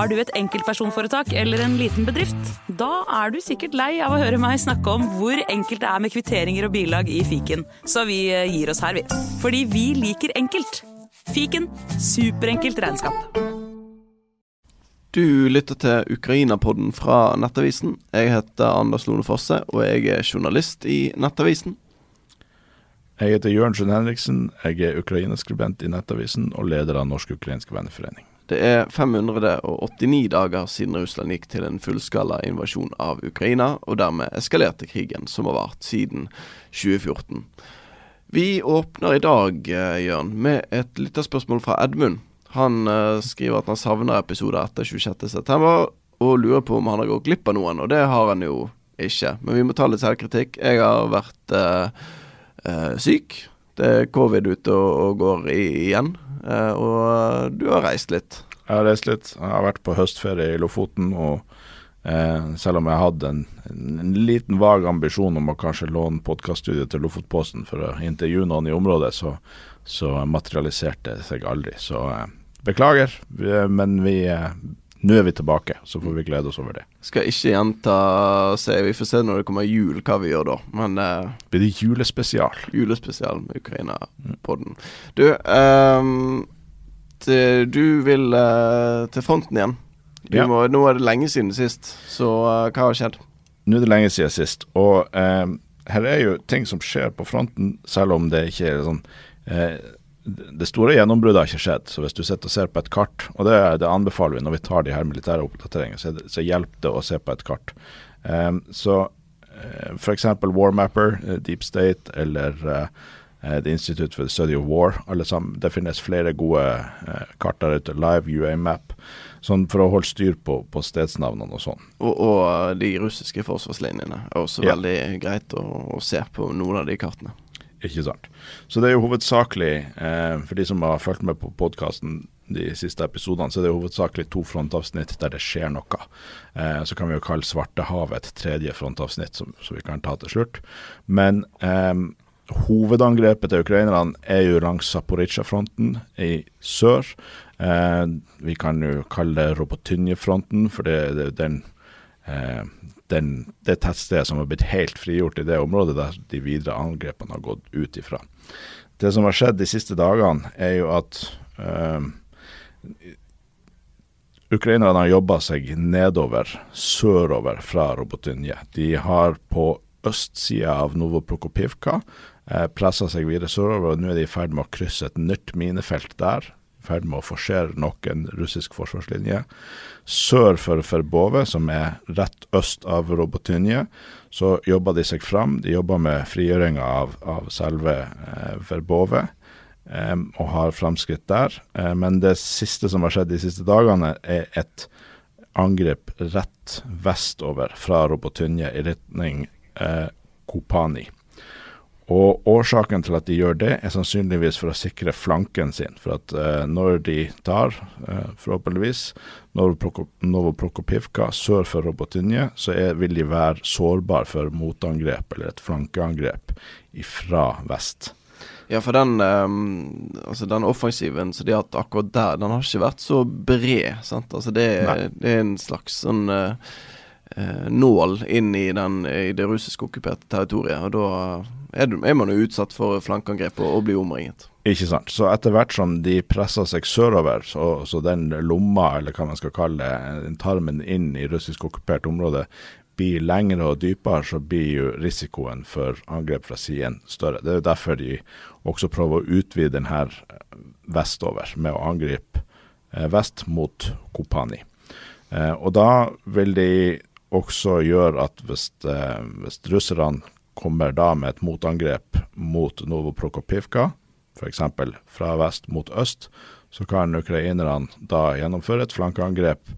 Har du et enkeltpersonforetak eller en liten bedrift? Da er du sikkert lei av å høre meg snakke om hvor enkelt det er med kvitteringer og bilag i fiken, så vi eh, gir oss her, vi. Fordi vi liker enkelt. Fiken superenkelt regnskap. Du lytter til Ukraina-podden fra Nettavisen. Jeg heter Anders Lone Fosse, og jeg er journalist i Nettavisen. Jeg heter Jørn Sjøen Henriksen. Jeg er ukrainaskribent i Nettavisen og leder av Norsk-ukrainsk venneforening. Det er 589 dager siden Russland gikk til en fullskala invasjon av Ukraina, og dermed eskalerte krigen som har vart siden 2014. Vi åpner i dag, eh, Jørn, med et lytterspørsmål fra Edmund. Han uh, skriver at han savner episoder etter 26.9, og lurer på om han har gått glipp av noen, og det har han jo ikke. Men vi må ta litt selvkritikk. Jeg har vært uh, uh, syk. Det er covid ute og, og går i, igjen. Eh, og du har reist litt? Jeg har reist litt. Jeg har vært på høstferie i Lofoten. og eh, Selv om jeg hadde en, en, liten vag ambisjon om å kanskje låne podkaststudiet til Lofotposten for å intervjue noen i området, så, så materialiserte det seg aldri. Så eh, beklager, men vi eh, nå er vi tilbake, så får vi glede oss over det. Skal ikke gjenta se, Vi får se når det kommer jul hva vi gjør da. Men uh, Blir det julespesial? Julespesial med Ukraina-podden. Du, um, til, du vil uh, til fronten igjen. Ja. Må, nå er det lenge siden sist, så uh, hva har skjedd? Nå er det lenge siden sist. Og um, her er jo ting som skjer på fronten, selv om det ikke er sånn det store gjennombruddet har ikke skjedd. Så hvis du sitter og ser på et kart, og det, det anbefaler vi når vi tar de her militære oppdateringene, så, så hjelper det å se på et kart. Um, så uh, f.eks. Warmapper, uh, Deep State eller uh, The Institute for the Study of War. alle sammen, Det finnes flere gode uh, kart der ute. Live UA-map. Sånn for å holde styr på, på stedsnavnene og sånn. Og, og, de russiske forsvarslinjene er også ja. veldig greit å, å se på noen av de kartene. Ikke sant. Så det er jo hovedsakelig, eh, for de som har fulgt med på podkasten de siste episodene, så er det hovedsakelig to frontavsnitt der det skjer noe. Eh, så kan vi jo kalle Svartehavet et tredje frontavsnitt som, som, vi kan ta til slutt. Men eh, hovedangrepet til ukrainerne er jo langs Zaporizjzja-fronten i sør. Eh, vi kan jo kalle det Robotynje-fronten, for det, det, den eh, den, det tettstedet som har blitt helt frigjort i det området der de videre angrepene har gått ut ifra. Det som har skjedd de siste dagene, er jo at øh, ukrainerne har jobba seg nedover, sørover fra Robotynje. De har på østsida av Novoprokopivka eh, pressa seg videre sørover, og nå er de i ferd med å krysse et nytt minefelt der i ferd med å forsere nok en russisk forsvarslinje. Sør for Verbove, som er rett øst av Robotynje, så jobber de seg fram. De jobber med frigjøringa av, av, selve eh, Verbove. Eh, og har framskritt der. Eh, men det siste som har skjedd de siste dagene, er et angrep rett vestover fra Robotynje i retning eh, Kopani. Og Årsaken til at de gjør det, er sannsynligvis for å sikre flanken sin. For at eh, når de tar, eh, forhåpentligvis, Novoprokopivka sør for Robotinje, så er, vil de være sårbare for motangrep eller et flankeangrep fra vest. Ja, for den, um, altså den offensiven som de har hatt akkurat der, den har ikke vært så bred. sant? Altså det, det er en slags sånn uh, nål inn i, den, i det russisk okkuperte territoriet. og da er, er man jo utsatt for flankeangrep og, og blir omringet. Ikke sant. Så etter hvert som de presser seg sørover, så, så, den lomma, eller hva man skal kalle det, tarmen inn i russisk okkupert område, blir lengre og dypere, så blir jo risikoen for angrep fra siden større. Det er jo derfor de også prøver å utvide den her vestover, med å angripe eh, vest mot Kopani. Eh, og da vil de også gjøre at hvis, eh, hvis russerne kommer da med et motangrep mot Novoprokopivka, f.eks. fra vest mot øst, så kan ukrainerne da gjennomføre et flankeangrep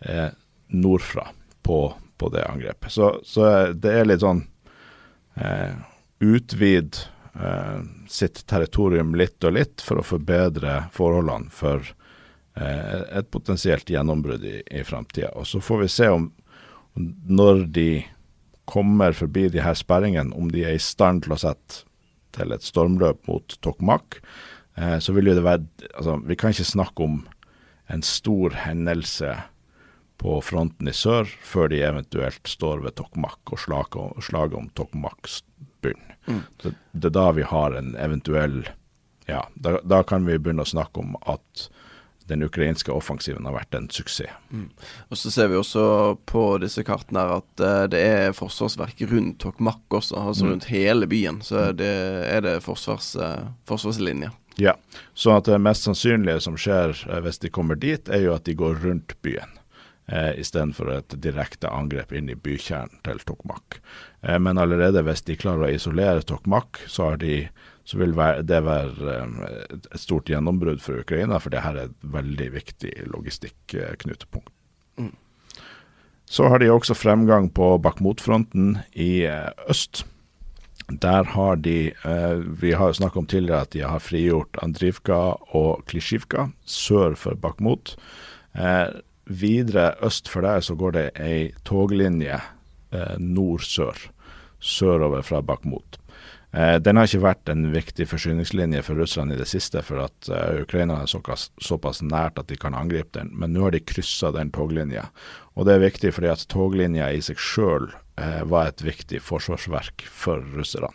eh, nordfra på, på, det angrepet. Så, så, det er litt sånn eh, Utvid eh, sitt territorium litt og litt for å forbedre forholdene for eh, et potensielt gjennombrudd i, i framtida. Og så får vi se om når de kommer forbi de her sperringene, om de er i stand til å sette til et stormløp mot Tokmak, eh, så vil jo det være altså, Vi kan ikke snakke om en stor hendelse på fronten i sør, før de eventuelt står ved Tokmak og slaget, slaget om Tokmaks bunn. Mm. Det, det, er da vi har en eventuell Ja, da, da, kan vi begynne å snakke om at den ukrainske offensiven har vært en suksess. Mm. Og Så ser vi også på disse kartene her at uh, det er forsvarsverk rundt Tokmak også, altså mm. rundt hele byen. Så det er det forsvars, uh, forsvarslinje. Ja, så at det mest sannsynlige som skjer uh, hvis de kommer dit, er jo at de går rundt byen. Eh, istedenfor et direkte angrep inn i bykjernen til Tokmak. Eh, men allerede hvis de klarer å isolere Tokmak, så, de, så vil det være eh, et stort gjennombrudd for Ukraina, for det her er et veldig viktig logistikknutepunkt. Mm. Så har de også fremgang på Bakhmut-fronten i eh, øst. Der har de eh, Vi har jo snakket om tidligere at de har frigjort Andrivka og Klisjivka sør for Bakhmut. Videre øst for der så går det ei toglinje eh, nord-sør, sørover fra Bakhmut. Eh, den har ikke vært en viktig forsyningslinje for Russland i det siste, for at eh, Ukraina er såpass, såpass, nært at de kan angripe den. Men nå har de kryssa den toglinja. Og det er viktig fordi at toglinja i seg sjøl eh, var et viktig forsvarsverk for russerne.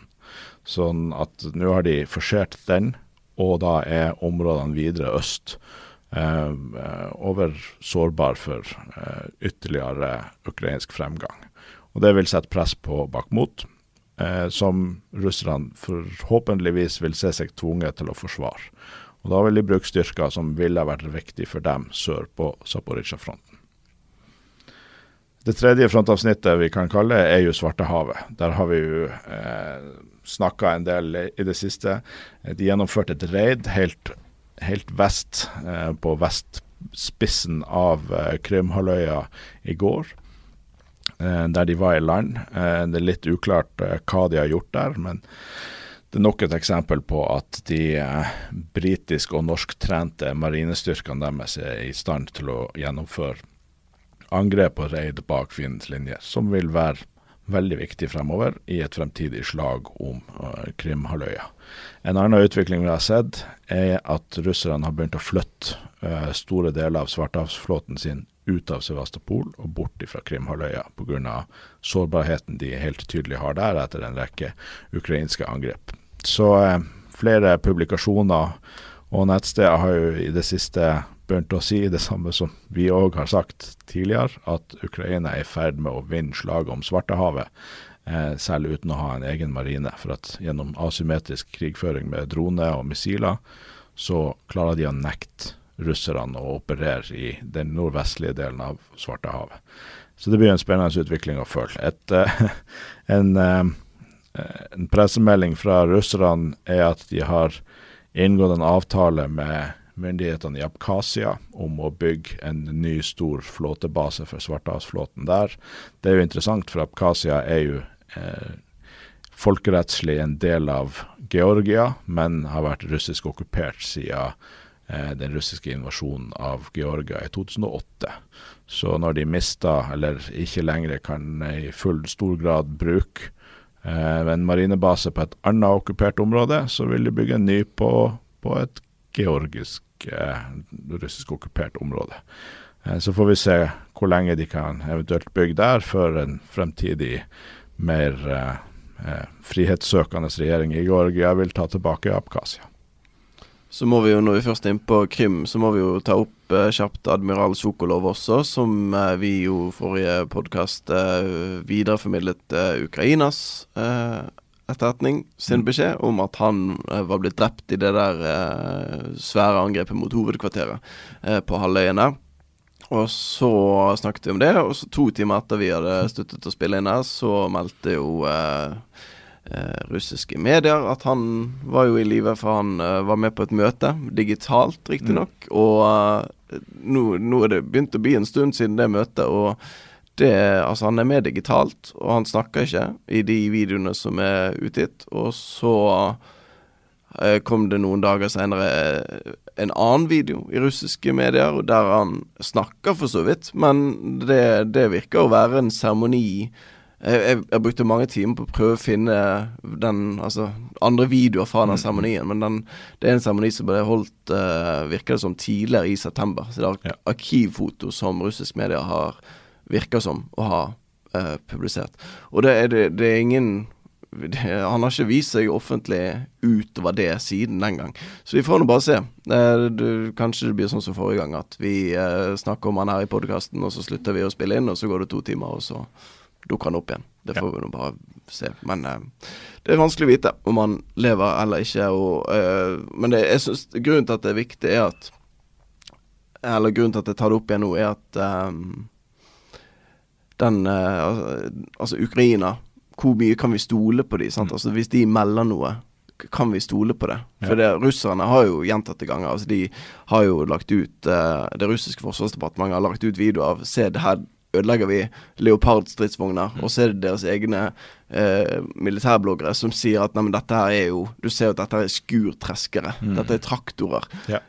Sånn at nå har de forsert den, og da er områdene videre øst Eh, over sårbar for eh, ytterligere ukrainsk fremgang. Og Det vil sette press på Bakhmut, eh, som russerne forhåpentligvis vil se seg tvunget til å forsvare. Og Da vil de bruke styrker som ville vært viktig for dem sør på Zaporizjzja-fronten. Det tredje frontavsnittet vi kan kalle er jo Svartehavet. Der har vi jo eh, snakka en del i det siste. De gjennomførte et raid helt helt vest, eh, på vestspissen av eh, Krimhalvøya i går. Eh, der de var i land. Det er litt uklart hva de har gjort der, men det er nok et eksempel på at de britisk- og norsktrente marinestyrkene deres er i stand til å gjennomføre angrep og reid bak fiendens linjer, som vil være veldig viktig fremover i et fremtidig slag om uh, Krimhalvøya. En annen utvikling vi har sett, er at russerne har begynt å flytte uh, store deler av Svartehavsflåten sin ut av Sevastopol og bort fra Krimhalvøya pga. sårbarheten de helt tydelig har der etter en rekke ukrainske angrep. Så uh, flere publikasjoner og nettsteder har jo i det siste begynt å si det samme som vi òg har sagt tidligere, at Ukraina er i ferd med å vinne slaget om Svartehavet, eh, selv uten å ha en egen marine. For at gjennom asymmetrisk krigføring med droner og missiler, så klarer de å nekte russerne å operere i den nordvestlige delen av Svartehavet. Så det blir en spennende utvikling å følge. Et, eh, en, eh, en pressemelding fra russerne er at de har inngått en avtale med myndighetene i Abkhasia om å bygge en ny, stor flåtebase for Svartehavsflåten der. Det er jo interessant, for Abkhasia er jo eh, folkerettslig en del av Georgia, men har vært russisk okkupert siden eh, den russiske invasjonen av Georgia i 2008. Så når de mista, eller ikke lenger kan i full stor grad bruke eh, en marinebase på et annet okkupert område, så vil de bygge en ny på, på et georgisk Eh, russisk okkupert område. Eh, så får vi se hvor lenge de kan eventuelt bygge der, før en fremtidig mer eh, eh, frihetssøkende regjering i Georgia vil ta tilbake Abkhasia. Så må vi jo, når vi først er inne på Krim, så må vi jo ta opp eh, kjapt admiral Sokolov også, som eh, vi jo forrige podkast eh, videreformidlet Ukrainas etterretning sin mm. beskjed om at han eh, var blitt drept i det der eh, svære angrepet mot hovedkvarteret eh, på halvøyen der. Og så snakket vi om det, og så to timer etter vi hadde sluttet å spille inn her, så meldte jo eh, eh, russiske medier at han var jo i live, for han eh, var med på et møte, digitalt riktignok. Mm. Og nå, nå er det begynt å bli en stund siden det møtet. og det, altså han er med digitalt, og han snakker ikke i de videoene som er utgitt. Og så eh, kom det noen dager senere eh, en annen video i russiske medier der han snakker for så vidt, men det, det virker å være en seremoni jeg, jeg, jeg, brukte mange timer på å prøve å finne den Altså andre videoer fra den mm. seremonien, men den, det er en seremoni som ble holdt, uh, virker det som, tidligere i september. Så det er arkivfoto som russisk media har virker som å ha uh, publisert. Og det er, det, det er ingen det, han har ikke vist seg offentlig utover det siden den gang. Så vi får nå bare se. Eh, du, kanskje det blir sånn som forrige gang, at vi eh, snakker om han her i podkasten, og så slutter vi å spille inn, og så går det to timer, og så dukker han opp igjen. Det får ja. vi nå bare se. Men eh, det er vanskelig å vite om han lever eller ikke. Og, eh, men det, jeg synes, grunnen til at det er viktig, er at Eller grunnen til at jeg tar det opp igjen nå, er at um, den uh, Altså, Ukraina Hvor mye kan vi stole på de, sant? Mm. Altså, hvis de melder noe kan vi stole på det? For det, russerne har jo gjentatte ganger altså De har jo lagt ut uh, Det russiske forsvarsdepartementet har lagt ut video av Se, det her ødelegger vi Leopard-stridsvogner. Mm. Og så er det deres egne eh, militærbloggere som sier at neimen dette her er jo Du ser jo at dette er skurtreskere. Mm. Dette er traktorer. Ja.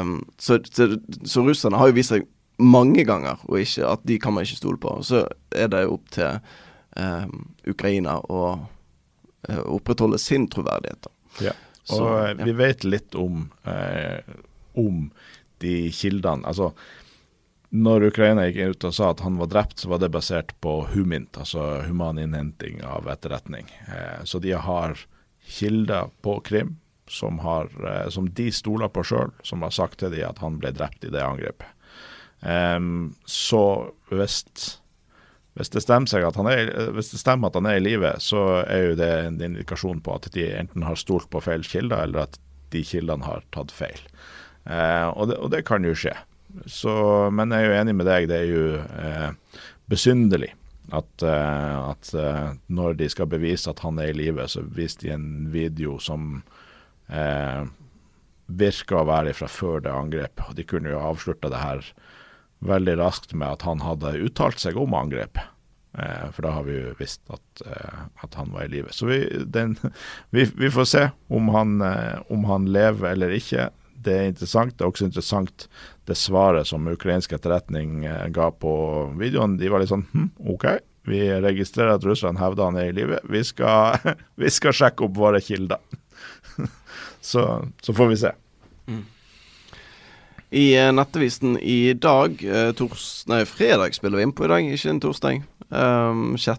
Um, så, så, så, russerne har jo vist seg mange ganger og ikke, at de kan man ikke stole på. Så er det opp til eh, Ukraina å eh, opprettholde sin troverdighet. Ja. Og så, ja. vi vet litt om, eh, om de kildene. Altså når Ukraina gikk ut og sa at han var drept, så var det basert på humint, altså human innhenting av etterretning. Eh, så de har kilder på Krim som, har, eh, som de stoler på sjøl, som har sagt til dem at han ble drept i det angrepet. Eh, så hvis, hvis, det stemmer at han er, hvis det stemmer at han er i live, så er jo det en indikasjon på at de enten har stolt på feil kilder, eller at de kildene har tatt feil. Uh, og, det, og det kan jo skje. Så, men jeg er jo enig med deg, det er jo uh, besynderlig at, uh, at eh, når de skal bevise at han er i live, så viser de en video som virker å være fra før det angrepet. Og de kunne jo avslutta det her veldig raskt med at han hadde uttalt seg om angrepet. Eh, for da har vi jo visst at, eh, at han var i live. Så vi, den, vi, vi, får se om han, eh, om han lever eller ikke. Det er interessant. Det er også interessant det svaret som ukrainsk etterretning eh, ga på videoen. De var litt sånn hm, OK, vi registrerer at Russland hevder han er i live. Vi, vi, skal sjekke opp våre kilder. så, så, får vi se. Mm. I uh, Nettavisen i dag, uh, tors, nei, fredag spiller vi inn på i dag, ikke en torsdag. Um, 6.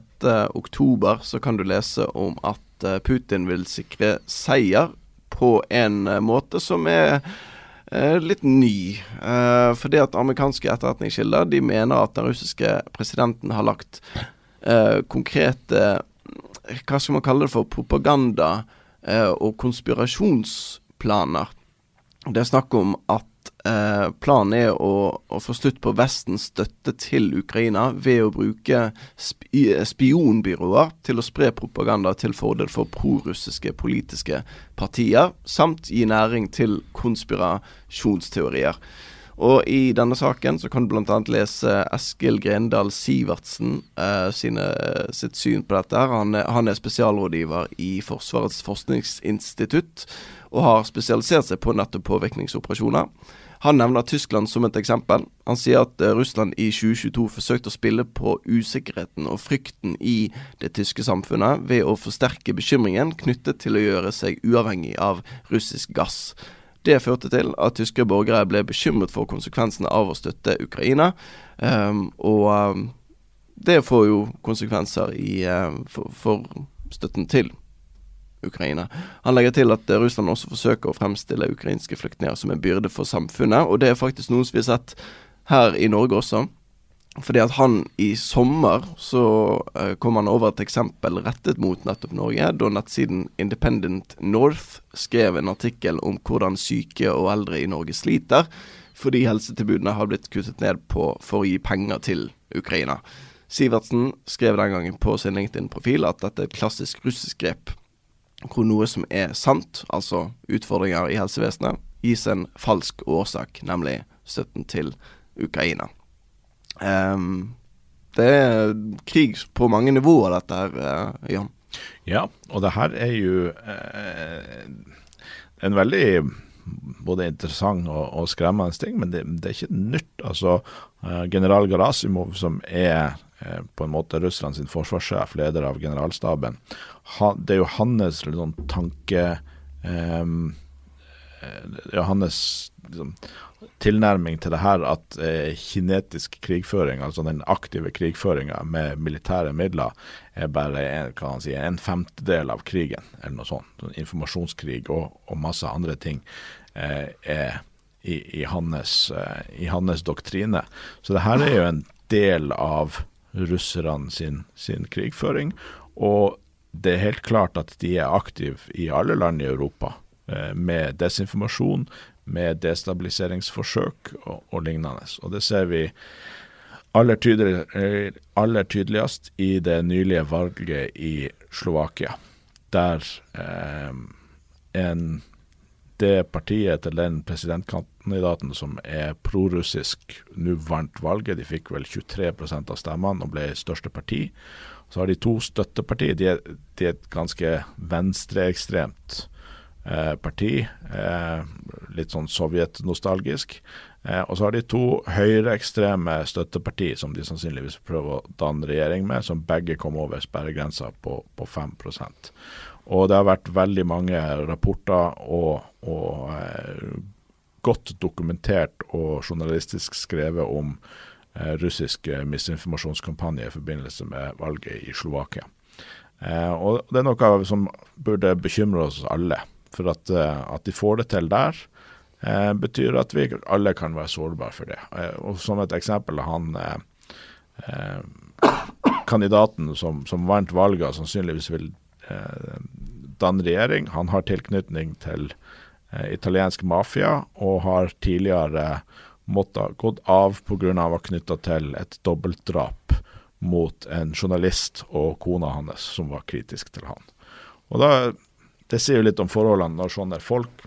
oktober så kan du lese om at uh, Putin vil sikre seier på en uh, måte som er uh, litt ny. Uh, fordi at amerikanske etterretningskilder de mener at den russiske presidenten har lagt konkrete Hva skal man kalle det for? Propaganda og konspirasjonsplaner. Det er snakk om at Eh, planen er å, å, få slutt på Vestens støtte til Ukraina ved å bruke spi spionbyråer til å spre propaganda til fordel for prorussiske politiske partier, samt gi næring til konspirasjonsteorier. Og I denne saken så kan du bl.a. lese Eskil Grendal Sivertsen eh, sine, sitt syn på dette. Han han er spesialrådgiver i Forsvarets forskningsinstitutt og har spesialisert seg på nettopp påvirkningsoperasjoner. Han nevner Tyskland som et eksempel. Han sier at eh, Russland i 2022 forsøkte å spille på usikkerheten og frykten i det tyske samfunnet ved å forsterke bekymringen knyttet til å gjøre seg uavhengig av russisk gass. Det førte til at tyske borgere ble bekymret for konsekvensene av å støtte Ukraina. Um, og um, det får jo konsekvenser i, um, for, for, støtten til Ukraina. Han legger til at Russland også forsøker å fremstille ukrainske flyktninger som en byrde for samfunnet, og det er faktisk noe som vi har sett her i Norge også. Fordi at han i sommer så uh, kom han over et eksempel rettet mot nettopp Norge, da nettsiden Independent North skrev en artikkel om hvordan syke og eldre i Norge sliter, fordi helsetilbudene har blitt kuttet ned på for å gi penger til Ukraina. Sivertsen skrev den gangen på sin LinkedIn-profil at dette er et klassisk russisk grep hvor noe som er sant, altså utfordringer i helsevesenet, gis en falsk årsak, nemlig støtten til Ukraina. Um, det er krig på mange nivåer, dette her, uh, Jan. Ja, og det her er jo uh, en veldig både interessant og, og skremmende ting, men det, det, er ikke nytt. Altså, uh, general Garasimov, som er eh, på en måte Russland sin forsvarssjef, leder av generalstaben. Det er jo hans liksom, tanke eh, ja, hans liksom, tilnærming til det her at eh, kinetisk krigføring, altså den aktive krigføringa med militære midler, er bare en, si, en femtedel av krigen, eller noe sånt. Sånn informasjonskrig og, og, masse andre ting eh, er i, i, hans, eh, i, hans, doktrine. Så det her er jo en del av russerne sin, sin krigføring. Og det er helt klart at de er aktive i alle land i Europa eh, med desinformasjon, med destabiliseringsforsøk og, og lignende. Og det ser vi aller, tydelig, aller, tydeligst i det nylige valget i Slovakia, der eh, en, det partiet til den presidentkandidaten som er prorussisk, nå vant valget. De fikk vel 23% av stemmene og ble største parti. Så har de to støttepartier. De er, de er et ganske venstreekstremt eh, parti. Eh, litt sånn sovjetnostalgisk. Eh, og så har de to høyreekstreme støtteparti som de sannsynligvis prøver å danne regjering med, som begge kom over sperregrensa på, på 5 Og det har vært veldig mange rapporter og, og eh, godt dokumentert og journalistisk skrevet om eh, russiske misinformasjonskampanje i forbindelse med valget i Slovakia. Eh, og Det er noe som burde bekymre oss alle. For at, eh, at de får det til der, eh, betyr at vi alle kan være sårbare for det. Eh, og Som et eksempel han eh, kandidaten som, som vant valget, sannsynligvis vil eh, danne regjering. Han har tilknytning til eh, italiensk mafia og har tidligere måttet gått av pga. å var knytta til et dobbeltdrap mot en journalist og kona hans som var kritisk til han. Og da det sier jo litt om forholdene når sånne folk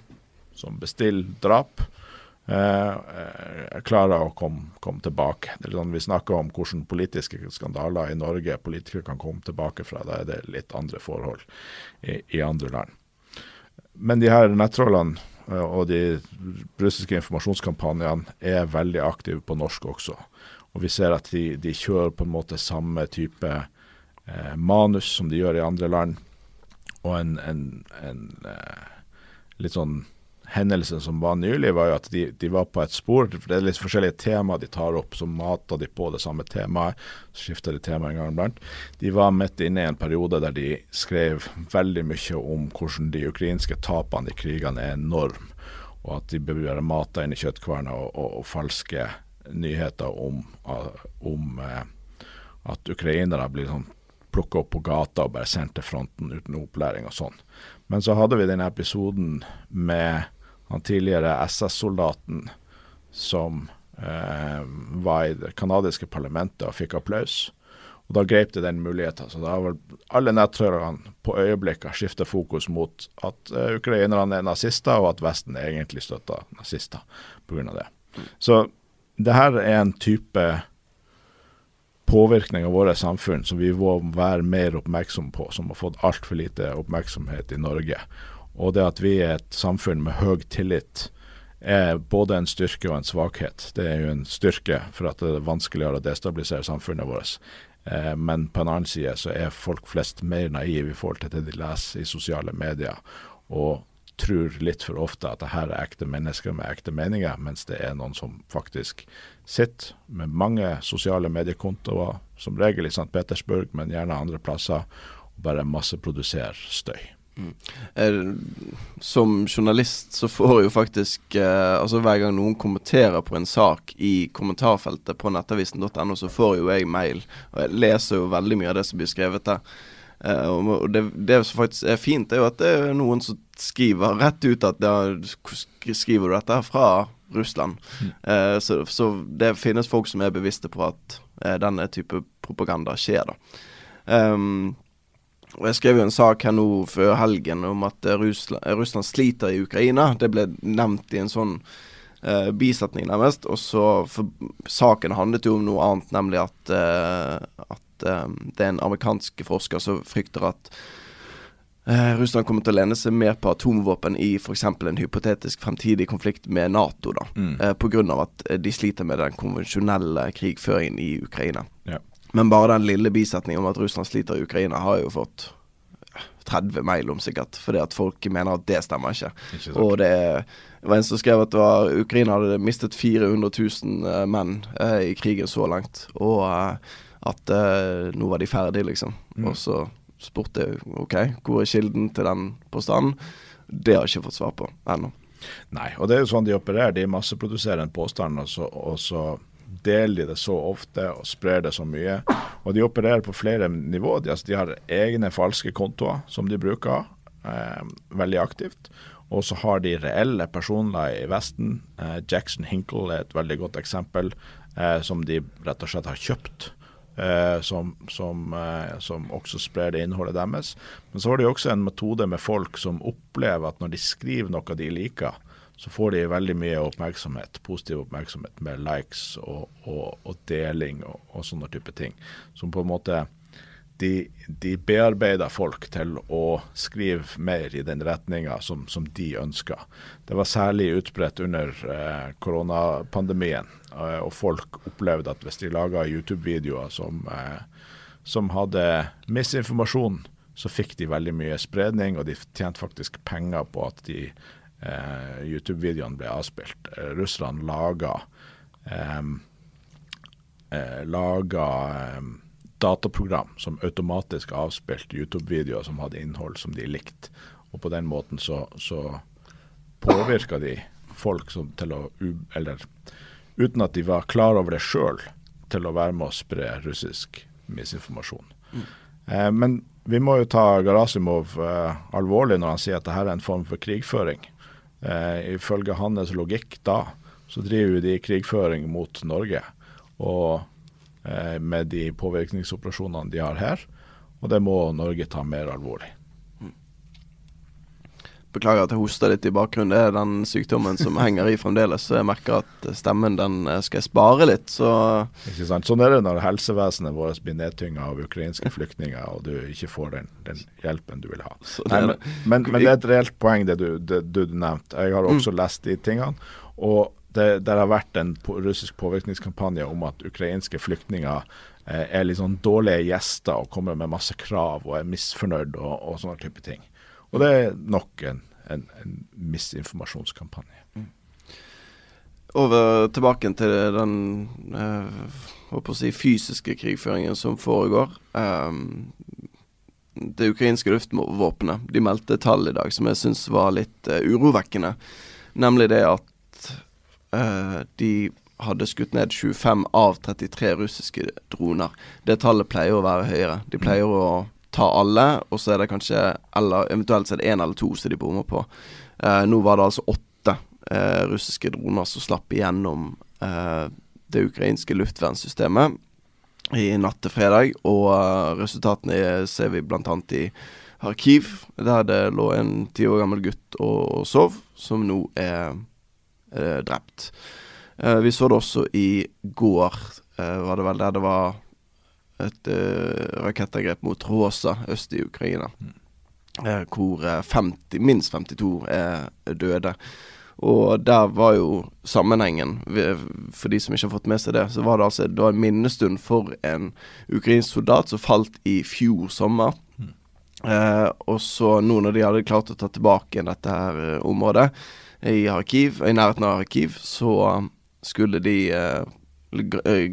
som bestiller drap, eh, eh klarer å komme, komme tilbake. Sånn, vi snakker om hvordan politiske skandaler i Norge politikere kan komme tilbake fra. Da er det litt andre forhold i, i andre land. Men de her nettrollene eh, og de russiske informasjonskampanjene er veldig aktive på norsk også. Og vi ser at de, de kjører på en måte samme type eh, manus som de gjør i andre land. Og en, en, en eh, litt sånn hendelse som var nylig, var jo at de, de, var på et spor. for Det er litt forskjellige tema de tar opp, så mater de på det samme temaet. Så skifter de tema en gang iblant. De var midt inne i en periode der de skrev veldig mye om hvordan de ukrainske tapene i krigene er enorm, og at de være mata inn i kjøttkverna og, og, og, falske nyheter om, om eh, at ukrainere blir sånn plukka opp på gata og bare sendt til fronten uten opplæring og sånn. Men så hadde vi denne episoden med han tidligere SS-soldaten som eh, var i det canadiske parlamentet og fikk applaus. Og Da grep det den muligheten. Så da vel alle nettrørerne på øyeblikket skiftet fokus mot at eh, ukrainerne er nazister, og at Vesten egentlig støtter nazister pga. det. Så det her er en type påvirkning av våre samfunn som vi må være mer oppmerksom på, som har fått altfor lite oppmerksomhet i Norge. Og det at vi er et samfunn med høy tillit er både en styrke og en svakhet. Det er jo en styrke for at det er vanskeligere å destabilisere samfunnet vårt. Eh, men på en annen side så er folk flest mer naive i forhold til det de leser i sosiale medier. Og tror litt for ofte at det her er ekte mennesker med ekte meninger, mens det er noen som faktisk sitter med mange sosiale mediekontoer, som regel i St. Petersburg, men gjerne andre plasser, og bare masseproduserer støy. Mm. Som journalist så får jo faktisk eh, Altså Hver gang noen kommenterer på en sak i kommentarfeltet på nettavisen.no, så får jo jeg mail. Og jeg leser jo veldig mye av det som blir skrevet der. Eh, og det, det, som faktisk er fint, er jo at det er noen som skriver rett ut at ja, skriver du dette fra Russland? Mm. Uh, så, så, det finnes folk som er bevisste på at uh, denne type propaganda skjer, da. Um, og Jeg skrev jo en sak her nå før helgen om at Russland, Russland sliter i Ukraina. Det ble nevnt i en sånn uh, bisetning, nærmest. Og så for Saken handlet jo om noe annet, nemlig at, uh, at um, det er en amerikansk forsker som frykter at uh, Russland kommer til å lene seg mer på atomvåpen i f.eks. en hypotetisk fremtidig konflikt med Nato, da. Mm. Pga. at de sliter med den konvensjonelle krigføringen i Ukraina. Ja. Men bare den lille bisetningen om at Russland sliter i Ukraina, har jo fått 30 mail om sikkert, fordi at folk mener at det stemmer ikke. Ikke? Og det var en som skrev at var, Ukraina hadde mistet 400 000 eh, menn eh, i krigen så langt, og eh, at eh, nå var de ferdige, liksom. Mm. Og så spurte jeg OK, hvor er kilden til den påstanden? Det har jeg ikke fått svar på ennå. Nei, og det er jo sånn de opererer. De masseproduserer en påstand, og så, og så deler de det så ofte og sprer det så mye. Og de opererer på flere nivå. De, altså, de har egne falske kontoer som de bruker eh, veldig aktivt. Og så har de reelle personer i Vesten. Eh, Jackson Hinkle er et veldig godt eksempel, eh, som de rett og slett har kjøpt. Eh, som, som, eh, som også sprer det innholdet deres. Men så har de også en metode med folk som opplever at når de skriver noe de liker, så får de veldig mye oppmerksomhet, positiv oppmerksomhet med likes og, og, og deling og, og sånne type ting. Som på en måte de, de bearbeider folk til å skrive mer i den retninga som, som de ønsker. Det var særlig utbredt under eh, koronapandemien, eh, og folk opplevde at hvis de laga YouTube-videoer som, eh, som hadde misinformasjon, så fikk de veldig mye spredning, og de tjente faktisk penger på at de YouTube-videoene ble avspilt. Eh, Russerne laga eh, eh, laga eh, dataprogram som automatisk avspilte YouTube-videoer som hadde innhold som de likte. Og på den måten så, så påvirka de folk som til å Eller uten at de var klar over det sjøl, til å være med å spre russisk misinformasjon. Eh, men vi må jo ta Garasimov eh, alvorlig når han sier at dette er en form for krigføring. Eh, ifølge hans logikk da, så driver de krigføring mot Norge. Og eh, med de påvirkningsoperasjonene de har her. Og det må Norge ta mer alvorlig. Beklager at jeg hoster litt i bakgrunnen. Det er den sykdommen som henger i fremdeles. Så jeg merker at stemmen den eh, skal jeg spare litt, så Ikke sant? Sånn er det når helsevesenet vårt blir nedtynga av ukrainske flyktninger, og du ikke får den, den hjelpen du vil ha. Nei, men, men, men det er et reelt poeng det du, det, du nevnte. Jeg har også lest de tingene. Og det der har vært en russisk påvirkningskampanje om at ukrainske flyktninger eh, er litt sånn dårlige gjester og kommer med masse krav og er misfornøyd og, og sånne type ting. Og det er nok en, en, en misinformasjonskampanje. over tilbake til den eh, si fysiske krigføringen som foregår. Um, det ukrainske luftvåpenet de meldte tall i dag som jeg syns var litt uh, urovekkende. Nemlig det at uh, de hadde skutt ned 25 av 33 russiske droner. Det tallet pleier å være høyere. De pleier å ta alle, og så er det kanskje Eller eventuelt så er det én eller to som de bommer på. Eh, nå var det altså åtte eh, russiske droner som slapp igjennom eh, det ukrainske luftvernsystemet i natt til fredag. Og uh, resultatene er- ser vi bl.a. i Kharkiv, der det lå en ti år gammel gutt og, og sov, som nå er er drept. Uh, vi så det også i går, uh, var det vel der det var et eh, rakettangrep mot Rosa øst i Ukraina. Eh, hvor eh, 50, minst 52 er døde. Og der var jo sammenhengen, for de som ikke har fått med seg det, så var det altså det var en minnestund for en ukrainsk soldat som falt i fjor sommer. Eh, og så nå når de hadde klart å ta tilbake dette her eh, området i Kharkiv, i nærheten av Kharkiv, så skulle de eh, eh,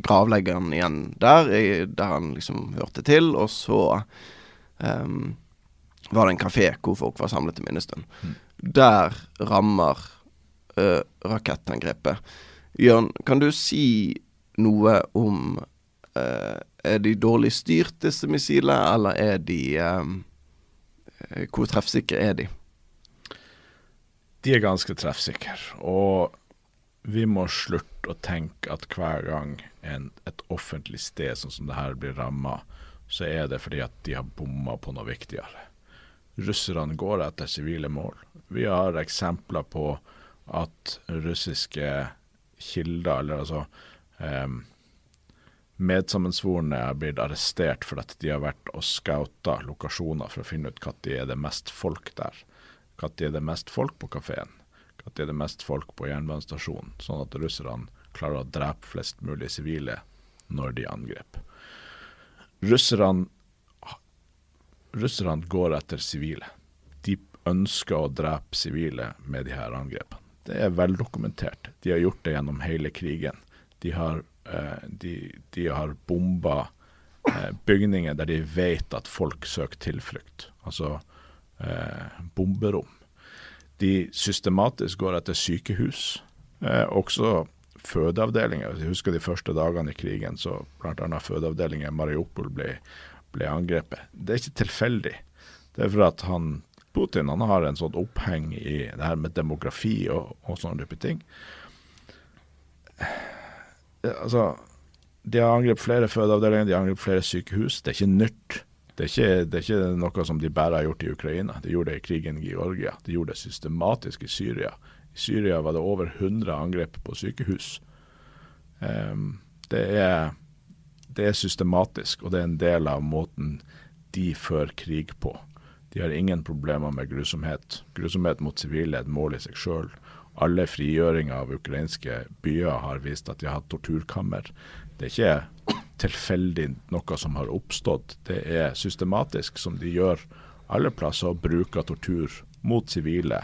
gravlegge han igjen der, der han liksom hørte til, og så um, var det en kafé hvor folk var samlet til minnestund. Der rammer uh, rakettangrepet. Jørn, kan du si noe om uh, Er de dårlig styrt, disse missilene, eller er de eh, Hvor treffsikre er de? De er ganske treffsikre. Og vi må slutte å tenke at hver gang en, et offentlig sted sånn som det her blir ramma, så er det fordi at de har bomma på noe viktigere. Russerne går etter sivile mål. Vi har eksempler på at russiske kilder, eller altså em, medsammensvorne, har blitt arrestert for at de har vært og scouta lokasjoner for å finne ut når er det mest folk der. Når er det mest folk på kafeen? Når er det mest folk på jernbanestasjonen? Sånn at russerne klarer å drepe flest mulig sivile når de angriper. russerne russerne går etter sivile. De ønsker å drepe sivile med de her angrepene. Det er veldokumentert. De har gjort det gjennom hele krigen. De har, eh, de, de har bomba eh, bygninger der de vet at folk søker tilflukt, altså eh, bomberom. De systematisk går etter sykehus, eh, også fødeavdelinger. Jeg husker de første dagene i krigen, så bl.a. fødeavdelingen i Mariupol ble, ble, angrepet. Det er ikke tilfeldig. Det er for at han, Putin han har en sånn oppheng i det her med demografi og, og sånne type ting. Altså, de har angrepet flere fødeavdelinger, de har angrepet flere sykehus. Det er ikke nytt. Det er, ikke, det er, ikke, noe som de bare har gjort i Ukraina. De gjorde det i krigen i Georgia. De gjorde det systematisk i Syria. I Syria var det over 100 angrep på sykehus. Um, det, er, det, er, systematisk, og det er en del av måten de fører krig på. De har ingen problemer med grusomhet. Grusomhet mot sivile er et mål i seg sjøl. Alle frigjøringer av ukrainske byer har vist at de har hatt torturkammer. Det er ikke tilfeldig noe som har oppstått. Det er systematisk, som de gjør alle plasser, og bruker tortur mot sivile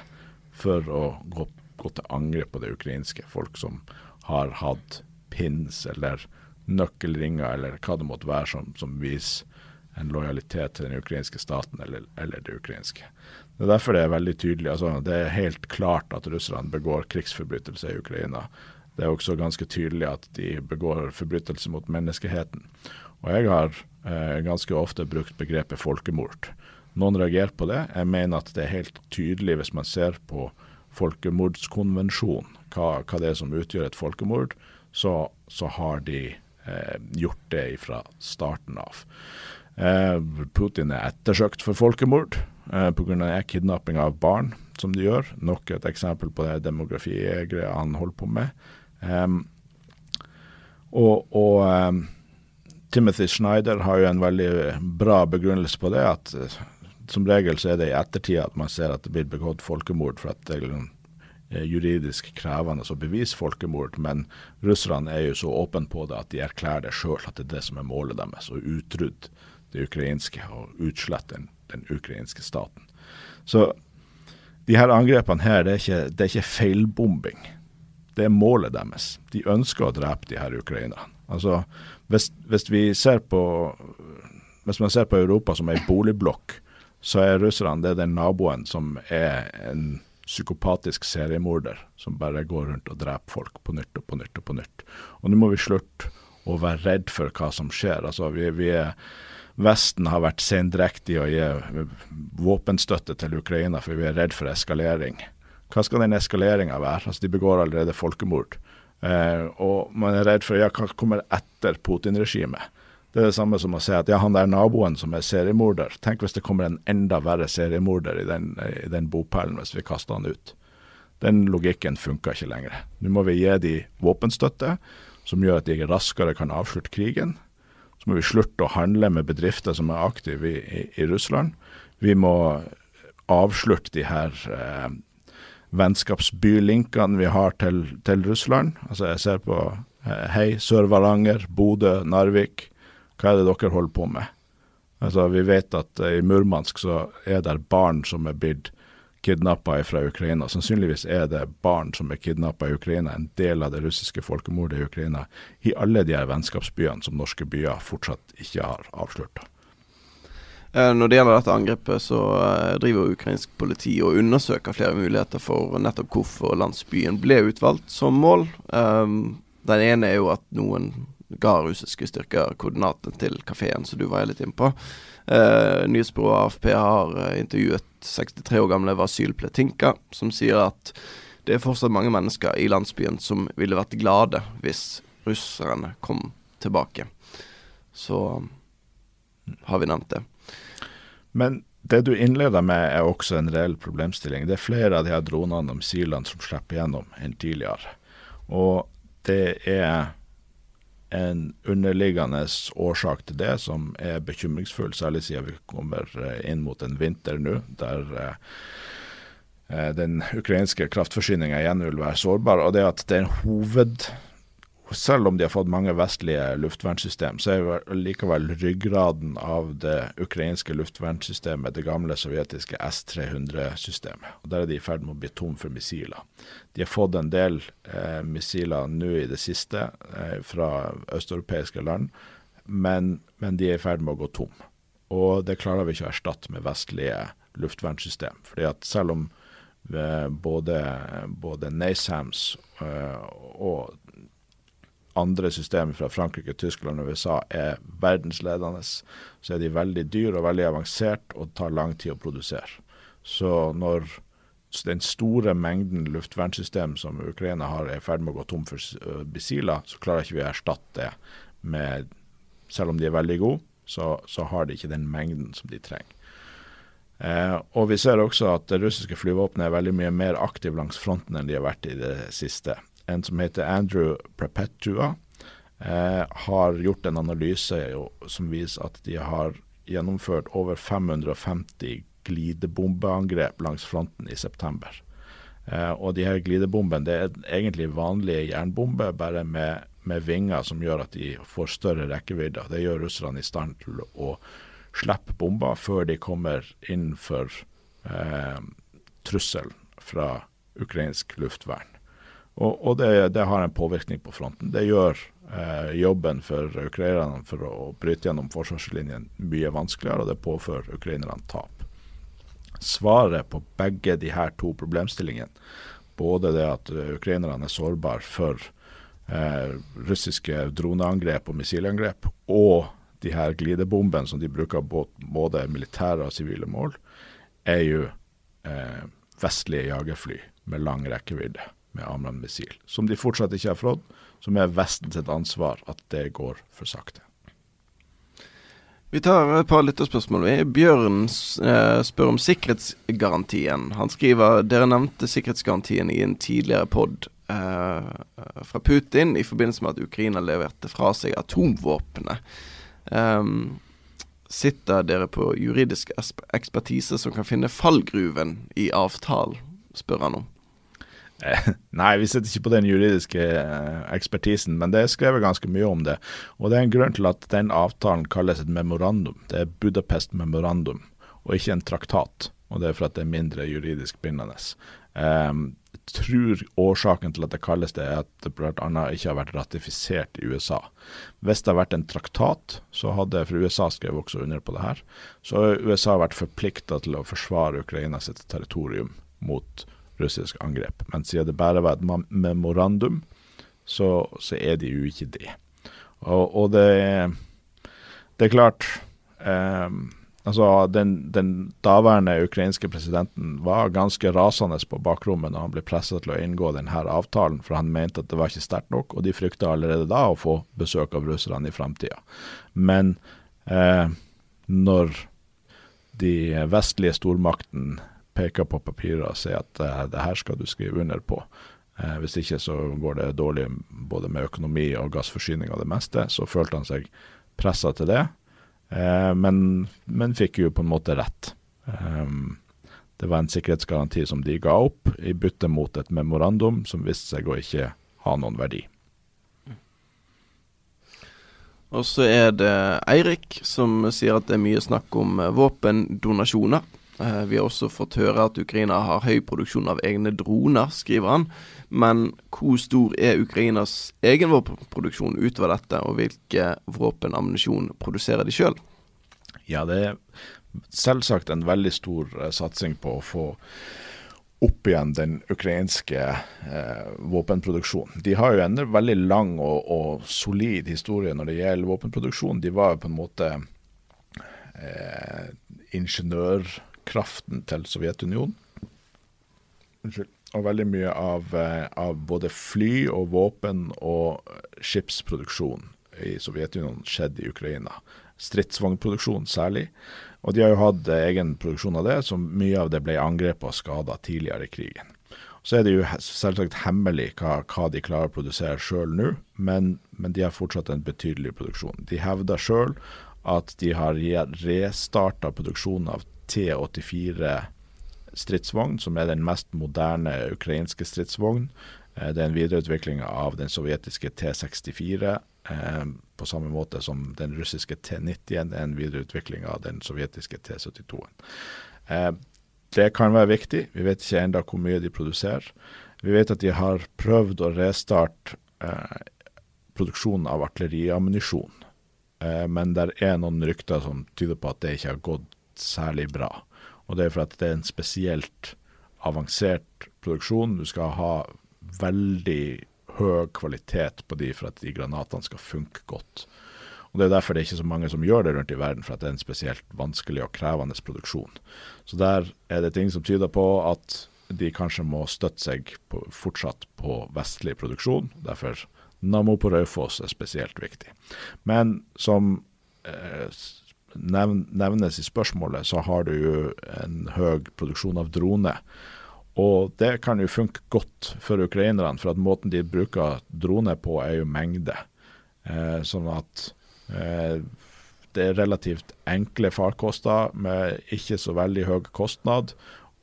for å gå, gå til angrep på det ukrainske. Folk som har hatt pins eller nøkkelringer eller hva det måtte være som, som viser en lojalitet til den ukrainske staten eller, eller, det ukrainske. Det er derfor det er veldig tydelig. altså Det er helt klart at russerne begår krigsforbrytelser i Ukraina. Det er også ganske tydelig at de begår forbrytelser mot menneskeheten. Og jeg har eh, ganske ofte brukt begrepet folkemord. Noen reagerer på det. Jeg mener at det er helt tydelig hvis man ser på folkemordskonvensjonen, hva, hva det er som utgjør et folkemord, så, så har de eh, gjort det fra starten av. Eh, Putin er ettersøkt for folkemord eh, pga. kidnapping av barn, som de gjør. Nok et eksempel på det demografigreia han holder på med. Um, og, og um, Timothy Schneider har jo en veldig bra begrunnelse på det. at uh, Som regel så er det i ettertid at man ser at det blir begått folkemord. for at det er eh, juridisk krevende å bevise folkemord, men russerne er jo så åpne på det at de erklærer det sjøl, at det er det som er målet deres. Å utrydde det ukrainske og utslette den, den, ukrainske staten. Så de her angrepene her, det er ikke, det er ikke feilbombing. Det er målet deres. De ønsker å drepe de her ukrainerne. Altså, hvis, hvis, vi ser på hvis man ser på Europa som ei boligblokk, så er russerne det er den naboen som er en psykopatisk seriemorder som bare går rundt og dreper folk på nytt og på nytt og på nytt. Og nå må vi slutte å være redd for hva som skjer. Altså, vi, vi er Vesten har vært sendrektig å gi våpenstøtte til Ukraina, for vi er redd for eskalering. Hva skal den eskaleringa være? Altså, De begår allerede folkemord. Eh, og man er redd for ja, hva kommer etter Putin-regimet. Det er det samme som å si at ja, han der naboen som er seriemorder, tenk hvis det kommer en enda verre seriemorder i den, i den bopælen hvis vi kaster han ut. Den logikken funker ikke lenger. Nå må vi gi de våpenstøtte, som gjør at de raskere kan avslutte krigen. Så må vi slutte å handle med bedrifter som er aktive i, i, i Russland. Vi må avslutte de her eh, vennskapsbylinkene vi har til, til, Russland. Altså Jeg ser på eh, Hei, Sør-Varanger, Bodø, Narvik. Hva er det dere holder på med? Altså Vi vet at eh, i Murmansk så er det barn som er blitt kidnappa fra Ukraina. Sannsynligvis er det barn som er kidnappa i Ukraina, en del av det russiske folkemordet i Ukraina, i alle de her vennskapsbyene som norske byer fortsatt ikke har avslørt. Eh, når det gjelder dette angrepet, så eh, driver ukrainsk politi og undersøker flere muligheter for nettopp hvorfor landsbyen ble utvalgt som mål. Um, den ene er jo at noen ga russiske styrker koordinatene til kafeen som du var litt inne på. Uh, Nyhetsbyrået AFP har intervjuet 63 år gamle Vasyl Pletinka, som sier at det er fortsatt mange mennesker i landsbyen som ville vært glade hvis russerne kom tilbake. Så har vi nevnt det. Men det du innleder med er også en reell problemstilling. Det er flere av de her dronene og missilene som slipper gjennom enn tidligere. Og det er en underliggende årsak til det som er bekymringsfull, særlig siden vi kommer eh, inn mot en vinter nå der eh, eh, den ukrainske kraftforsyninga igjen vil være sårbar. og det at det er en hoved, selv om de har fått mange vestlige luftvernsystem, så er likevel ryggraden av det ukrainske luftvernsystemet det gamle sovjetiske S-300-systemet. Og Der er de i ferd med å bli tom for missiler. De har fått en del eh, missiler nå i det siste eh, fra østeuropeiske land, men, men, de er i ferd med å gå tom. Og det klarer vi ikke å erstatte med vestlige luftvernsystem. Fordi at selv om eh, både, både NASAMS eh, og andre systemer fra Frankrike, Tyskland og USA er verdensledende, så er de veldig dyre og veldig avansert og tar lang tid å produsere. Så når den store mengden luftvernsystem som Ukraina har, er i ferd med å gå tom for missiler, så klarer ikke vi å erstatte det med Selv om de er veldig gode, så, så har de ikke den mengden som de trenger. Eh, og Vi ser også at det russiske flyvåpenet er veldig mye mer aktiv langs fronten enn de har vært i det siste en som heter Andrew Prepetua, eh, har gjort en analyse som viser at de har gjennomført over 550 glidebombeangrep langs fronten i september. Eh, og de her glidebombene det er egentlig vanlige jernbomber, bare med, med, vinger som gjør at de får større rekkevidde. Det gjør russerne i stand til å slippe bomber før de kommer inn for eh, trusselen fra ukrainsk luftvern. Og, og det, det, har en påvirkning på fronten. Det gjør eh, jobben for ukrainerne for å bryte gjennom forsvarslinjen mye vanskeligere, og det påfører ukrainerne tap. Svaret på begge de her to problemstillingene, både det at ukrainerne er sårbare for eh, russiske droneangrep og missilangrep, og de her glidebombene som de bruker både militære og sivile mål, er jo eh, vestlige jagerfly med lang rekkevidde med Amran missil, som de fortsatt ikke har fått, som er Vesten sitt ansvar at det går for sakte. Vi tar et par lytterspørsmål. Bjørn eh, spør om sikkerhetsgarantien. Han skriver dere nevnte sikkerhetsgarantien i en tidligere pod eh, fra Putin i forbindelse med at Ukraina leverte fra seg atomvåpenet. Eh, sitter dere på juridisk ekspertise som kan finne fallgruven i avtalen, spør han om. Nei, vi sitter ikke på den juridiske eh, ekspertisen, men det er skrevet ganske mye om det. Og det er en grunn til at den avtalen kalles et memorandum. Det er Budapest memorandum, og ikke en traktat. Og det er for at det er mindre juridisk bindende. Um, jeg tror årsaken til at det kalles det, er at det bl.a. ikke har vært ratifisert i USA. Hvis det har vært en traktat, så hadde for USA skrevet også under på det her, så har USA vært forplikta til å forsvare Ukraina sitt territorium mot russisk angrep. Men siden det bare var et memorandum, så, så er de jo ikke det. Og, og det, det, er klart eh, altså den, den, daværende ukrainske presidenten var ganske rasende på bakrommet når han ble presset til å inngå denne avtalen, for han mente at det var ikke sterkt nok, og de frykta allerede da å få besøk av russerne i framtida. Men eh, når de vestlige stormaktene peker på papiret og sier at eh, det her skal du skrive under på. Eh, hvis ikke så går det dårlig både med økonomi og gassforsyning og det meste. Så følte han seg pressa til det, eh, men, men, fikk jo på en måte rett. Um, det var en sikkerhetsgaranti som de ga opp, i bytte mot et memorandum som viste seg å ikke ha noen verdi. Og så er det Eirik som sier at det er mye snakk om våpendonasjoner. Eh, vi har også fått høre at Ukraina har høy produksjon av egne droner, skriver han. Men hvor stor er Ukrainas egen våpenproduksjon utover dette, og hvilke våpen og ammunisjon produserer de sjøl? Ja, det er selvsagt en veldig stor uh, satsing på å få opp igjen den ukrainske eh, våpenproduksjonen. De har jo en veldig lang og, og, solid historie når det gjelder våpenproduksjon. De var jo på en måte eh, ingeniør kraften til Sovjetunionen. Unnskyld. Og veldig mye av, eh, av, både fly og våpen og skipsproduksjon i Sovjetunionen skjedde i Ukraina. Stridsvognproduksjon særlig. Og de har jo hatt egen produksjon av det, så mye av det ble angrepet og skada tidligere i krigen. Så er det jo selvsagt hemmelig hva, hva de klarer å produsere sjøl nå, men, men, de har fortsatt en betydelig produksjon. De hevder sjøl at de har restarta produksjonen av T-84 stridsvogn, som er den mest moderne ukrainske stridsvogn Eh, det er en videreutvikling av den sovjetiske T64, eh, på samme måte som den russiske T90 er en videreutvikling av den sovjetiske T72-en. Eh, det kan være viktig. Vi vet ikke ennå hvor mye de produserer. Vi vet at de har prøvd å restarte produksjonen av artilleriammunisjon. Eh, men det er noen rykter som tyder på at det ikke har gått særlig bra. Og det er for at det er en spesielt avansert produksjon. Du skal ha veldig høy kvalitet på de for at de granatene skal funke godt. Og Det er derfor det er ikke så mange som gjør det rundt i verden, for at det er en spesielt vanskelig og krevende produksjon. Så der er det ting som tyder på at de kanskje må støtte seg på, fortsatt på vestlig produksjon. Derfor Nammo på Raufoss er spesielt viktig. Men som eh, nevnes i spørsmålet, så har du jo en høy produksjon av droner. Og det kan jo funke godt for ukrainerne, for at måten de bruker droner på, er jo mengde. Eh, sånn at eh, det er relativt enkle farkoster med ikke så veldig høy kostnad.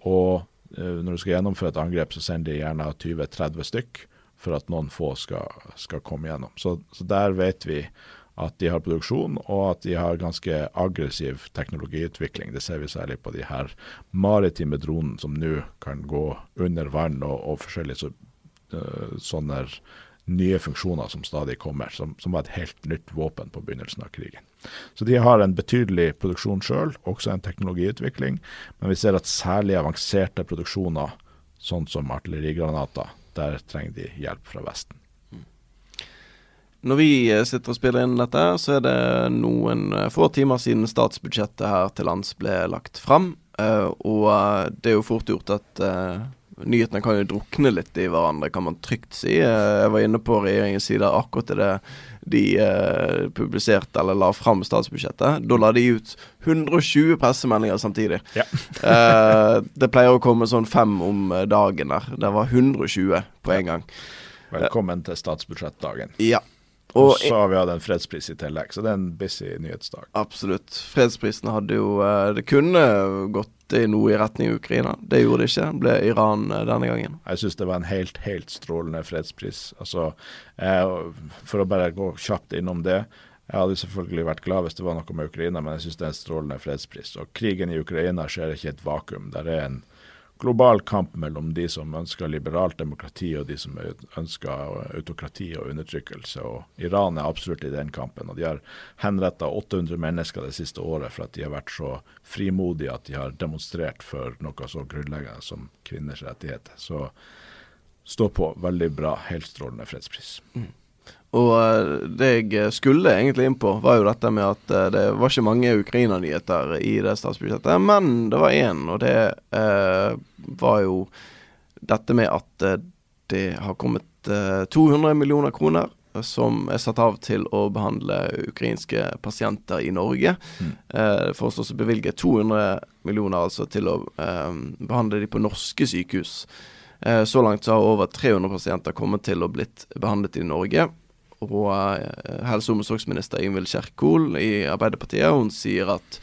Og eh, når du skal gjennomføre et angrep, så sender de gjerne 20-30 stykk for at noen få skal, skal komme gjennom. Så, så, der vet vi at de har produksjon, og at de har ganske aggressiv teknologiutvikling. Det ser vi særlig på de her maritime dronene som nå kan gå under vann, og, og forskjellige så, uh, sånne nye funksjoner som stadig kommer, som, som, var et helt nytt våpen på begynnelsen av krigen. Så de har en betydelig produksjon sjøl, også en teknologiutvikling. Men vi ser at særlig avanserte produksjoner, sånn som artillerigranater, der trenger de hjelp fra Vesten. Når vi eh, sitter og spiller inn dette, så er det noen eh, få timer siden statsbudsjettet her til lands ble lagt fram. Uh, og det er jo fort gjort at nyhetene kan jo drukne litt i hverandre, kan man trygt si. Uh, jeg var inne på regjeringens side akkurat det de publiserte eller la fram statsbudsjettet. Da la de ut 120 pressemeldinger samtidig. Ja. det pleier å komme sånn fem om dagen der. Det var 120 på en gang. Velkommen til statsbudsjettdagen. Ja. Og, så har vi hatt en fredspris i tillegg, så det er en busy nyhetsdag. Absolutt. Fredsprisen hadde jo eh, Det kunne gått i noe i retning Ukraina. Det gjorde det ikke. Ble Iran eh, denne gangen. Jeg syns det var en helt, helt strålende fredspris. Altså, eh, for å bare gå kjapt innom det. Jeg hadde selvfølgelig vært glad hvis det var noe med Ukraina, men jeg syns det er en strålende fredspris. Og krigen i Ukraina skjer ikke i et vakuum. Der er en global kamp mellom de som ønsker liberalt demokrati og de som ønsker autokrati og undertrykkelse. Og Iran er absolutt i den kampen. og De har henretta 800 mennesker det siste året for at de har vært så frimodige at de har demonstrert for noe så grunnleggende som kvinners rettigheter. Så stå på. Veldig bra. Helt strålende fredspris. Mm. Og eh, det jeg skulle egentlig inn på, var jo dette med at eh, det var ikke mange Ukraina-nyheter i det statsbudsjettet, men det var én, og det eh, var jo dette med at eh, det har kommet eh, 200 millioner kroner som er satt av til å behandle ukrainske pasienter i Norge. Mm. Eh, det foreslås å bevilge 200 millioner altså til å behandle de på norske sykehus. så langt så har over 300 pasienter kommet til å blitt behandlet i Norge og eh, helse- og omsorgsminister Ingvild Kjerkol i Arbeiderpartiet. Hun sier at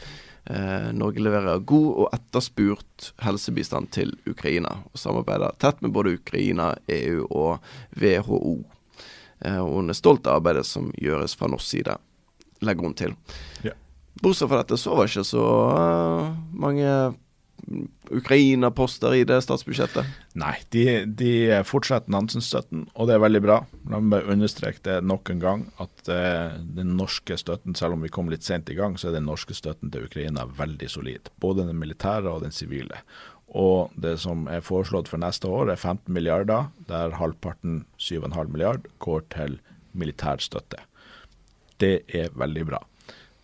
eh, Norge leverer god og etterspurt helsebistand til Ukraina, og samarbeider tett med både Ukraina, EU og WHO. Eh, og hun er stolt av arbeidet som gjøres fra norsk side, legger hun til. Ja. Bortsett fra dette så var ikke så uh, mange Ukraina-poster i det statsbudsjettet? Nei, de, de fortsetter Nansen-støtten, og det er veldig bra. La meg understreke det nok en gang, at eh, den norske støtten, selv om vi kom litt sent i gang, så er den norske støtten til Ukraina veldig solid. Både den militære og den sivile. Og det som er foreslått for neste år, er 15 milliarder, der halvparten, 7,5 milliard, går til militær støtte. Det er veldig bra.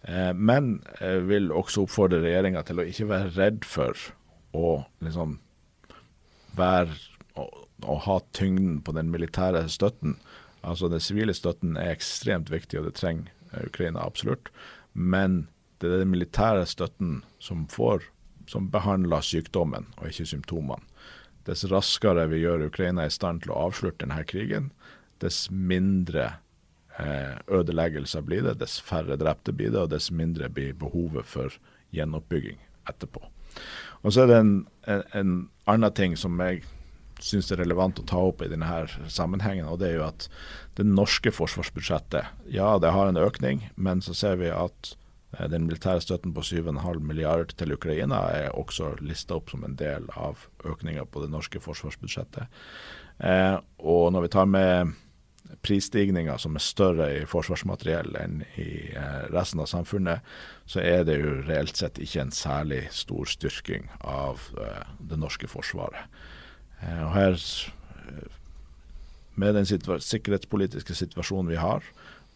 Eh, men jeg vil også oppfordre regjeringa til å ikke være redd for å liksom være å, å, ha tyngden på den militære støtten. Altså Den sivile støtten er ekstremt viktig, og det trenger Ukraina absolutt. Men det er den militære støtten som får som behandler sykdommen, og ikke symptomene. Dess raskere vi gjør Ukraina i stand til å avslutte denne krigen, dess mindre Eh, ødeleggelser blir det, dess færre drepte blir det, og dess mindre blir behovet for gjenoppbygging etterpå. Og så er det en, en, en annen ting som jeg syns er relevant å ta opp i denne sammenhengen. og Det er jo at det norske forsvarsbudsjettet, ja det har en økning, men så ser vi at eh, den militære støtten på 7,5 milliard til Ukraina er også lista opp som en del av økninga på det norske forsvarsbudsjettet. Eh, og når vi tar med prisstigninger som er større i forsvarsmateriell enn i eh, resten av samfunnet, så er det jo reelt sett ikke en særlig stor styrking av eh, det norske forsvaret. Eh, og her, med den sikkerhetspolitiske situasjonen vi har,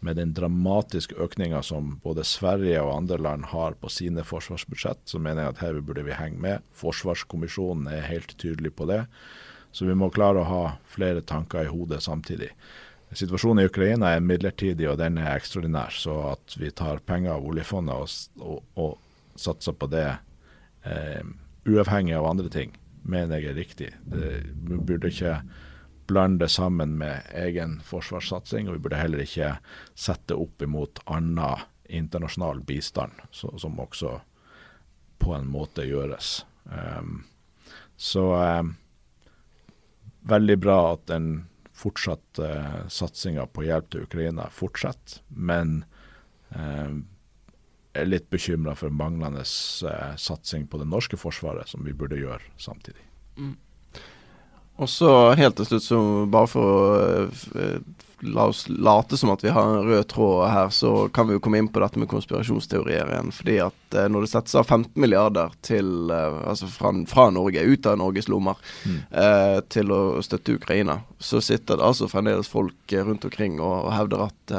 med den dramatiske økninga som både Sverige og andre land har på sine forsvarsbudsjett, så mener jeg at her burde vi henge med. Forsvarskommisjonen er helt tydelig på det. Så vi må klare å ha flere tanker i hodet samtidig. Situasjonen i Ukraina er midlertidig og den er ekstraordinær. Så at vi tar penger av oljefondet og, og, og satser på det eh, uavhengig av andre ting, mener jeg er riktig. Det, vi burde ikke blande det sammen med egen forsvarssatsing, og vi burde heller ikke sette opp imot annen internasjonal bistand, så, som også på en måte gjøres. Um, så um, veldig bra at den fortsatt eh, satsinga på hjelp til Ukraina fortsetter, men eh, er litt bekymra for manglende eh, satsing på det norske forsvaret, som vi burde gjøre samtidig. Mm. Og så helt til slutt, så bare for å uh, la oss late som at vi har en rød tråd her, så kan vi jo komme inn på dette med konspirasjonsteorier igjen. Fordi at eh, når det settes av 15 milliarder til, eh, altså fra, fra, Norge, ut av Norges lommer, mm. til å støtte Ukraina, så sitter det altså fremdeles folk rundt omkring og, og hevder at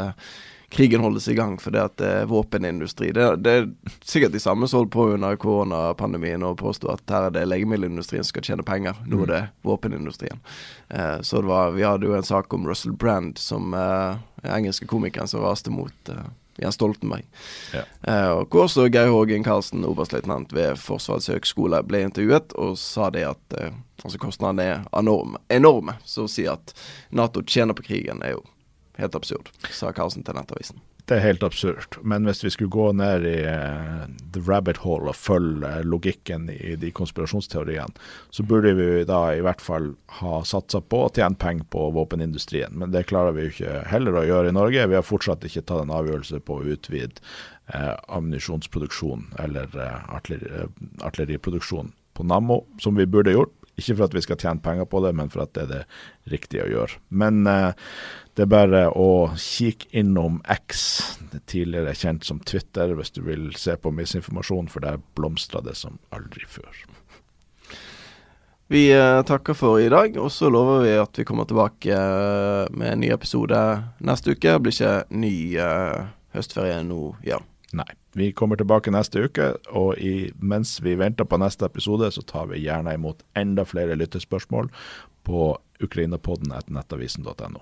krigen holdes i gang fordi at det er våpenindustri. Det, det er sikkert de samme som holdt på under koronapandemien og påsto at her er det legemiddelindustrien som skal tjene penger. Nå er det våpenindustrien. Eh, så det var, vi hadde jo en sak om Russell Brand, som eh, engelske komikeren som raste mot eh, Jens Stoltenberg. Ja. Eh, og hvor også Geir Hågen Karlsen, oberstløytnant ved Forsvarets høgskole, ble intervjuet og sa det at eh, altså kostnadene er enorme. enorme. Så å si at Nato tjener på krigen, er jo Helt absurd, sa Karlsen til Nettavisen. Det er helt absurd. Men hvis vi skulle gå ned i uh, the rabbit hole og følge logikken i de konspirasjonsteoriene, så burde vi da i hvert fall ha satsa på å tjene penger på våpenindustrien. Men det klarer vi jo ikke heller å gjøre i Norge. Vi har fortsatt ikke tatt en avgjørelse på å utvide uh, ammunisjonsproduksjon eller uh, artilleri, artilleriproduksjon på Nammo, som vi burde gjort. Ikke for at vi skal tjene penger på det, men for at det er det riktige å gjøre. Men eh, det er bare å kikke innom X, det tidligere kjent som Twitter, hvis du vil se på misinformasjon, for der blomstrer det som aldri før. Vi eh, takker for i dag, og så lover vi at vi kommer tilbake eh, med en ny episode neste uke. Det blir ikke ny eh, høstferie nå, ja. Nei. Vi kommer tilbake neste uke, og i, mens vi venter på neste episode, så tar vi gjerne imot enda flere lyttespørsmål på ukrainapodden etter nettavisen.no.